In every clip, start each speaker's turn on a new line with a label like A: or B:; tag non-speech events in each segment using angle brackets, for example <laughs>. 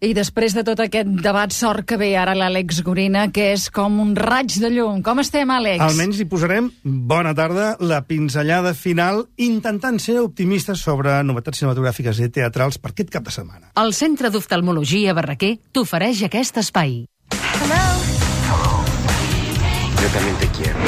A: I després de tot aquest debat sort que ve ara l'Àlex Gorina, que és com un raig de llum. Com estem, Àlex?
B: Almenys hi posarem, bona tarda, la pinzellada final, intentant ser optimistes sobre novetats cinematogràfiques i teatrals per aquest cap de setmana.
C: El Centre d'Oftalmologia Barraquer t'ofereix aquest espai.
D: Yo también te quiero.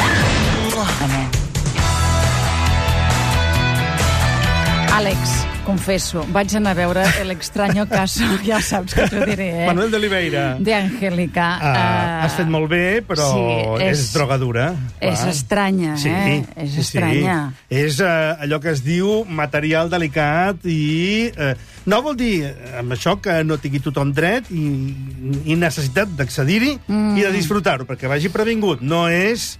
A: Àlex, confesso, vaig anar a veure El extraño caso, <laughs> ja saps que t'ho diré, eh?
B: Manuel de Oliveira.
A: De Angélica.
B: Uh,
A: eh,
B: has fet molt bé, però
A: sí,
B: és, drogadura.
A: És
B: clar.
A: estranya,
B: Sí,
A: eh? És
B: sí,
A: estranya.
B: Sí. És uh, allò que es diu material delicat i... Uh, no vol dir amb això que no tingui tothom dret i, i necessitat d'accedir-hi mm. i de disfrutar-ho, perquè vagi previngut. No és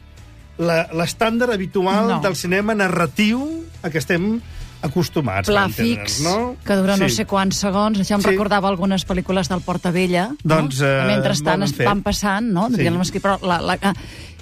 B: la- l'estàndard habitual
A: No.
B: del cinema narratiu a què estem acostumats.
A: Pla fix,
B: no?
A: que dura no
B: Sí.
A: sé quants segons. Això em
B: Sí.
A: recordava algunes pel·lícules del Portavella.
B: Doncs,
A: no?
B: eh,
A: Que mentrestant es van passant, no?
B: Sí.
A: Però la, la, ah,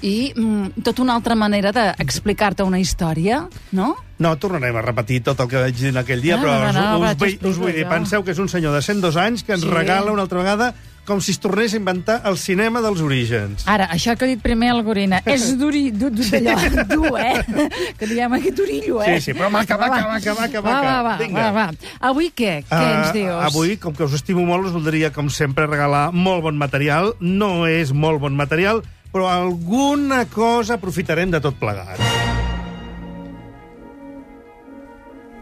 A: I mm, tota una altra manera d'explicar-te una història, no?
B: No, tornarem a repetir tot el que vaig dir en aquell dia,
A: No,
B: però
A: no,
B: us,
A: no,
B: us,
A: vaig
B: vull,
A: explicar
B: us vull dir, penseu que és un senyor de 102 anys que ens
A: Sí.
B: regala una altra vegada com si es tornés a inventar el cinema dels orígens.
A: Ara, això que ha dit primer el Gorina, és <laughs> duri, du, du, d'allò, dur, eh? <laughs> Que diguem aquí durillo, eh?
B: Sí, sí, però maca, maca, maca, maca,
A: Va, va,
B: maca.
A: va,
B: Vinga.
A: va, va. Avui què? Què
B: Ah,
A: ens dius?
B: Avui, com que us estimo molt, us voldria, com sempre, regalar molt bon material. No és molt bon material, però alguna cosa aprofitarem de tot plegat.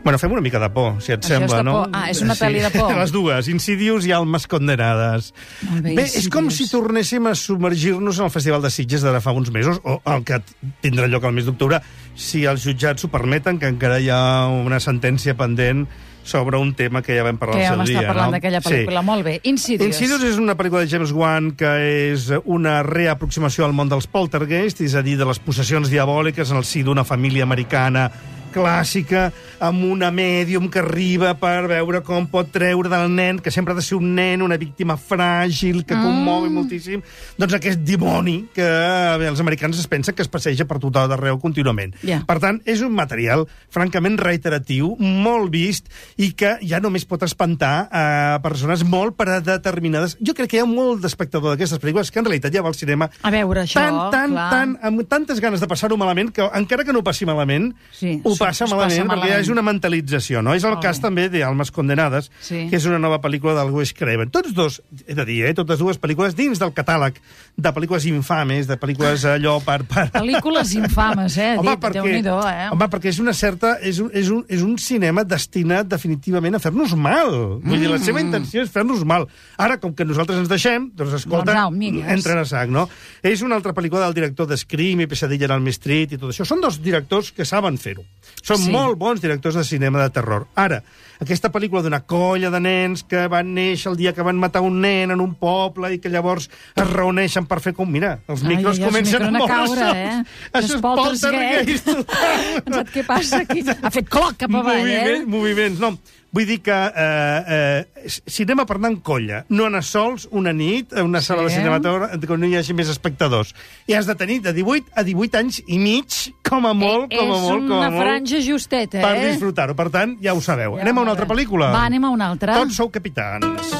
B: Bueno, fem una mica de por, si et
A: Això és
B: sembla,
A: de
B: no?
A: por. Ah, és una pel·li de por. <laughs>
B: Les dues, Insidious i Almes Condenades.
A: Molt bé,
B: Bé, és com si tornéssim a submergir-nos en el Festival de Sitges d'ara fa uns mesos, o el que tindrà lloc al mes d'octubre, si els jutjats ho permeten, que encara hi ha una sentència pendent sobre un tema que ja vam parlar
A: Que
B: al
A: vam
B: seu
A: estar
B: dia.
A: parlant
B: no?
A: d'aquella pel·lícula. Molt bé. Insidious.
B: Insidious és una pel·lícula de James Wan que és una reaproximació al món dels poltergeist, és a dir, de les possessions diabòliques en el si d'una família americana clàssica, amb una mèdium que arriba per veure com pot treure del nen, que sempre ha de ser un nen, una víctima fràgil, que commou
A: Mm.
B: moltíssim, doncs aquest dimoni que bé, els americans es pensen que es passeja per tot arreu contínuament.
A: Ja.
B: Per tant, és un material francament reiteratiu, molt vist, i que ja només pot espantar a persones molt predeterminades. Jo crec que hi ha molt d'espectador d'aquestes pel·lícules que en realitat ja va al cinema
A: A veure, això,
B: tan, tan,
A: clar.
B: tan, amb tantes ganes de passar-ho malament, que encara que no passi malament,
A: Sí,
B: ho passa malament,
A: passa
B: perquè
A: malament.
B: És una mentalització, no? És el
A: Molt
B: cas
A: bé.
B: també d'Almes Condenades,
A: Sí.
B: que és una nova pel·lícula del Wes Craven. Tots dos, he de dir, eh, totes dues pel·lícules dins del catàleg de pel·lícules infames, de pel·lícules allò per... per...
A: Pel·lícules infames, eh?
B: Home,
A: Dit,
B: perquè,
A: eh?
B: home, perquè és una certa... És un, és un, és un cinema destinat definitivament a fer-nos mal. Vull dir, la seva intenció és fer-nos mal. Ara, com que nosaltres ens deixem, doncs escolta,
A: Doncs amigues.
B: entren a sac, no? És una altra pel·lícula del director de Scream i Pesadilla en el Street i tot això. Són dos directors que saben fer-ho. Són
A: Sí.
B: molt bons directors de cinema de terror. Ara, aquesta pel·lícula d'una colla de nens que van néixer el dia que van matar un nen en un poble i que llavors es reuneixen per fer com... Mira, els
A: Ai,
B: micros
A: ai, els
B: comencen a moure
A: eh?
B: Això
A: Els
B: és
A: poltergeist. <laughs> què passa aquí? Ha fet cloc cap avall, eh?
B: Moviment, moviments, no. Vull dir que eh, eh, cinema per anar en colla, no anar sols una nit a una sala
A: Sí.
B: de cinematogràfic que no hi hagi més espectadors. I has de tenir de 18 a 18 anys i mig, com a molt, com a
A: és
B: molt, com a
A: una
B: molt,
A: franja justeta,
B: per
A: eh?
B: disfrutar-ho. Per tant, ja ho sabeu.
A: Ja,
B: anem a una altra pel·lícula?
A: Va, anem a una altra.
B: Tots sou capitans.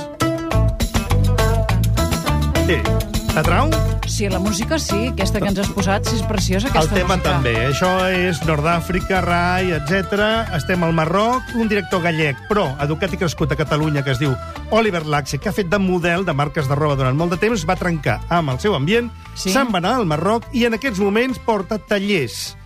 B: Sí. T'atrau?
A: Sí, la música sí, aquesta que ens has posat, sí, és preciosa,
B: El
A: aquesta
B: tema
A: música.
B: també. Això és Nord-Àfrica, Rai, etc. Estem al Marroc. Un director gallec, però educat i crescut a Catalunya, que es diu Oliver Laxe, que ha fet de model de marques de roba durant molt de temps, va trencar amb el seu ambient,
A: Sí.
B: se'n va anar al Marroc i en aquests moments porta tallers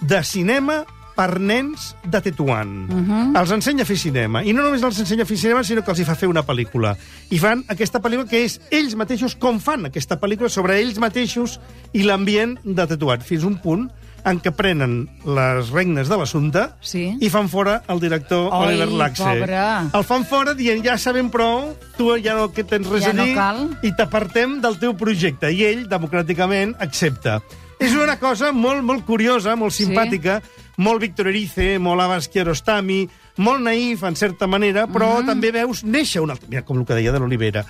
B: de cinema per nens de Tetuan. Uh
A: Mhm.
B: -huh. Els ensenya a fer cinema. I no només els ensenya a fer cinema, sinó que els hi fa fer una pel·lícula. I fan aquesta pel·lícula que és ells mateixos com fan aquesta pel·lícula sobre ells mateixos i l'ambient de Tetuan. Fins un punt en què prenen les regnes de l'assumpte
A: Sí.
B: i fan fora el director
A: Ai,
B: Oliver Laxe.
A: pobre.
B: El fan fora dient, ja sabem prou, tu ja no que tens res
A: Ja
B: a
A: no
B: dir,
A: cal.
B: i t'apartem del teu projecte. I ell, democràticament, accepta. És una cosa molt, molt curiosa, molt
A: Sí.
B: Molt Víctor Erice, molt Abbas Kiarostami, molt naïf, en certa manera, però
A: Mhm.
B: també veus néixer un altre... Mira, com el que deia de l'Olivera.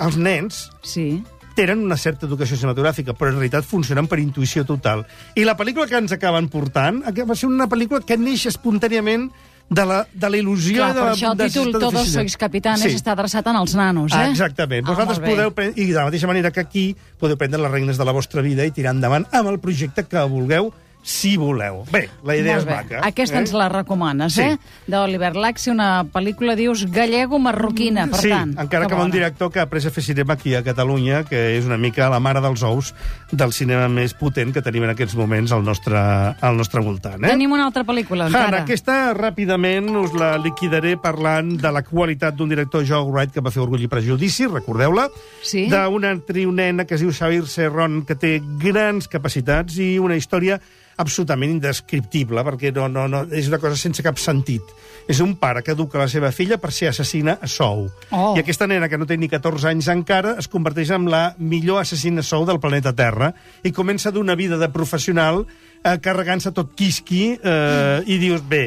B: Els nens
A: Sí.
B: tenen una certa educació cinematogràfica, però en realitat funcionen per intuïció total. I la pel·lícula que ens acaben portant va ser una pel·lícula que neix espontàniament de la, de la il·lusió...
A: Clar,
B: de
A: per
B: la,
A: això el
B: de-
A: títol Todos sois capitanes
B: Sí.
A: està adreçat en els nanos, eh?
B: Ah, exactament.
A: Ah,
B: Vosaltres podeu... pre- I de la mateixa manera que aquí podeu prendre les regnes de la vostra vida i tirar endavant amb el projecte que vulgueu, si voleu. Bé, la idea és maca.
A: Aquesta ens la recomanes,
B: Sí.
A: eh? D'Oliver Laxi, una pel·lícula, dius, gallego-marroquina, per
B: sí,
A: tant.
B: encara que amb un director que ha après a fer cinema aquí a Catalunya, que és una mica la mare dels ous del cinema més potent que tenim en aquests moments al nostre, al nostre voltant. Eh?
A: Tenim una altra pel·lícula,
B: Hanna,
A: encara.
B: aquesta ràpidament us la liquidaré parlant de la qualitat d'un director, Joe Wright, que va fer Orgull i Prejudici, recordeu-la,
A: Sí.
B: d'una actriu nena que es diu Xavier Serron, que té grans capacitats i una història absolutament indescriptible, perquè no, no, no, és una cosa sense cap sentit. És un pare que educa la seva filla per ser assassina a sou.
A: Oh.
B: I aquesta nena, que no té ni 14 anys encara, es converteix en la millor assassina a sou del planeta Terra i comença d'una vida de professional eh, carregant-se tot quisqui eh, i dius, bé,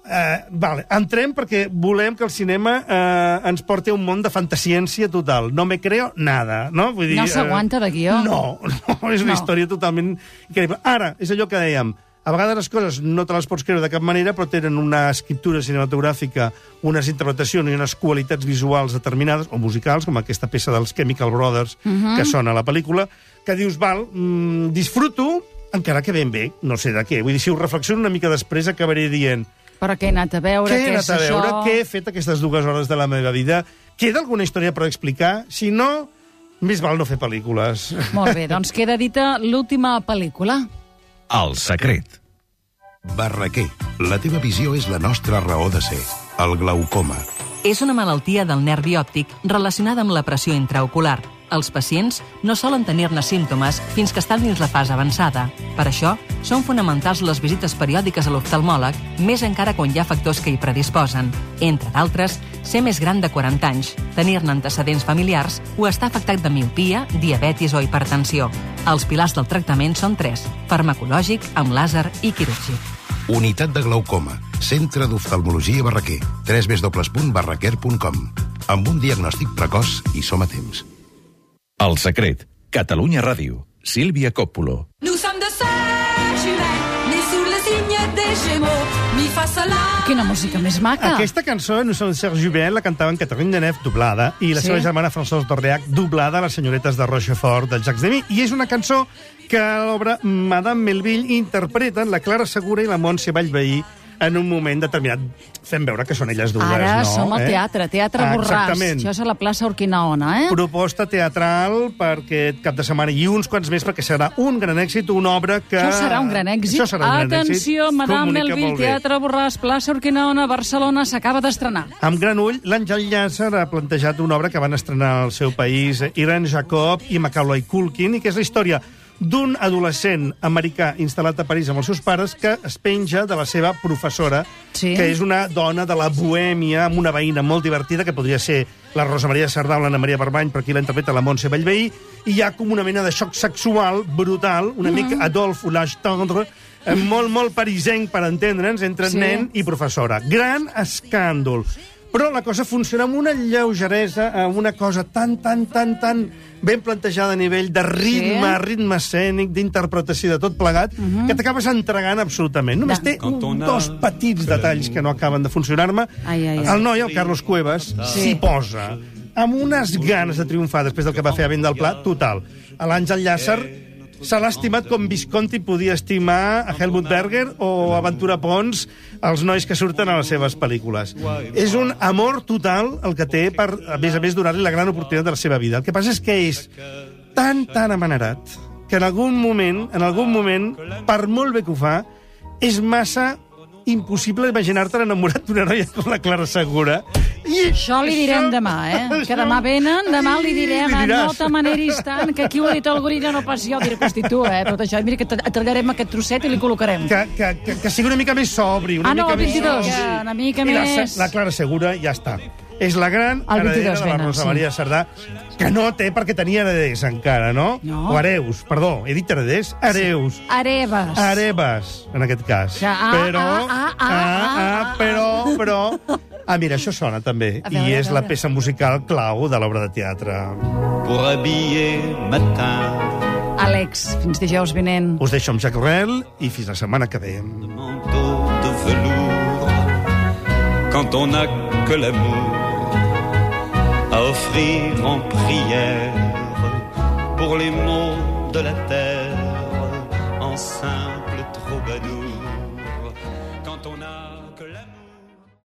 B: Uh, vale, entrem perquè volem que el cinema uh, ens porti a un món de fantasciència total. No me creo nada, no? Vull dir,
A: No s'aguanta de guió.
B: No, no, <laughs> és una
A: No.
B: història totalment increïble. Ara, és allò que dèiem, a vegades les coses no te les pots creure de cap manera, però tenen una escriptura cinematogràfica, unes interpretacions i unes qualitats visuals determinades, o musicals, com aquesta peça dels Chemical Brothers,
A: Mhm.
B: que sona a la pel·lícula, que dius, val, mm, disfruto, encara que ben bé, no sé de què. Vull dir, si ho reflexiono una mica després, acabaré dient
A: Però què he anat a veure?
B: què he anat a veure,
A: això?
B: què he fet aquestes dues hores de la meva vida, queda alguna història per explicar? Si no, més val no fer pel·lícules.
A: Molt bé, doncs queda dita l'última pel·lícula.
E: El secret.
F: Barraquer, la teva visió és la nostra raó de ser. El glaucoma.
C: És una malaltia del nervi òptic relacionada amb la pressió intraocular. Els pacients no solen tenir-ne símptomes fins que estan dins la fase avançada. Per això, són fonamentals les visites periòdiques a l'oftalmòleg, més encara quan hi ha factors que hi predisposen. Entre d'altres, ser més gran de 40 anys, tenir-ne antecedents familiars o estar afectat de miopia, diabetis o hipertensió. Els pilars del tractament són tres, farmacològic, amb làser i quirúrgic.
F: Unitat de glaucoma. Centre d'oftalmologia Barraquer. www.barraquer.com Amb un diagnòstic precoç i som a temps.
E: El secret. Catalunya Ràdio. Sílvia Coppola.
G: Nous sommes de Saint-Julien, nés sous le signe des Gémeaux, mi fa sol la.
A: Quina música més maca.
B: Aquesta cançó, no sé, Serge Jubin, la cantaven Catherine Deneuve, doblada, i la
A: Sí?
B: seva germana Françoise d'Orléac, doblada a les senyoretes de Rochefort, del Jacques Demy. I és una cançó que a l'obra Madame Melville interpreten la Clara Segura i la Montse Vallveí en un moment determinat. Fem veure que són elles dues,
A: Ara
B: no?
A: som al
B: Eh?
A: teatre, Teatre
B: Ah,
A: Borràs.
B: Exactament.
A: Això és a la plaça Urquinaona, eh?
B: proposta teatral per aquest cap de setmana i uns quants més perquè serà un gran èxit, una obra que...
A: Això serà un gran èxit.
B: Això serà un gran èxit.
A: Atenció, Madame Melville. Teatre Borràs, plaça Urquinaona, Barcelona, s'acaba d'estrenar.
B: Amb gran ull, l'Àngel Llàcer ha plantejat una obra que van estrenar al seu país Irene Jacob i Macaulay Culkin, i que és la història d'un adolescent americà instal·lat a París amb els seus pares que es penja de la seva professora,
A: Sí.
B: que és una dona de la bohèmia, amb una veïna molt divertida, que podria ser la Rosa Maria Sardà o l'Anna Maria Barbany, per aquí la interpreta la Montse Bellveí, i hi ha com una mena de xoc sexual brutal, una mica Adolphe ou l'âge tendre, eh, molt, molt parisenc, per entendre'ns, entre
A: Sí.
B: nen i professora. Gran escàndol. Però la cosa funciona amb una lleugeresa, amb una cosa tan, tan, tan, tan ben plantejada a nivell de ritme,
A: Sí.
B: sí. ritme escènic, d'interpretació, de tot plegat, uh -huh. que t'acabes entregant absolutament. Només té un, dos petits detalls que no acaben de funcionar-me. El noi, el Carlos Cuevas, s'hi posa amb unes ganes de triomfar després del que va fer a Vent del Pla, total. A l'Àngel Llàcer se l'ha estimat com Visconti podia estimar a Helmut Berger o a Ventura Pons, els nois que surten a les seves pel·lícules. És un amor total el que té per, a més a més, donar-li la gran oportunitat de la seva vida. El que passa és que és tan, tan amanerat que en algun moment, en algun moment, per molt bé que ho fa, és massa impossible imaginar-te enamorat d'una noia com la Clara Segura. I
A: Això li direm demà, eh? <laughs> Que demà venen, demà li direm,
B: Li diràs.
A: no t'amaneris <laughs> tant, que aquí ho ha dit el gorilla, no pas jo. Diré, hosti, tu, eh? Tot això, mira que tallarem aquest trosset i li col·locarem.
B: que, que, que, que sigui una mica més sobri. Una
A: Ah, no,
B: mica
A: el 22,
B: més...
A: que una mica
B: I la,
A: més-
B: la Clara Segura ja està. És la gran
A: El 22
B: heredera de la
A: venen,
B: Rosa
A: sí.
B: Maria Sardà, que no té perquè tenia hereders encara, no?
A: No.
B: O hereus, perdó, he dit hereders? Hereus.
A: Areves.
B: Hereves, en aquest cas.
A: Ja, ah,
B: però,
A: ah, ah, ah, ah,
B: però, però... Ah, mira, això sona també.
A: A veure,
B: I
A: a
B: és la peça musical clau de l'obra de teatre.
H: pour habiller matin.
A: Àlex, fins dijous vinent.
B: Us deixo amb Jacques Rel i fins la setmana que ve.
H: manteau de velours quand on n'a que l'amour offrir en prière pour les maux de la terre enceinte.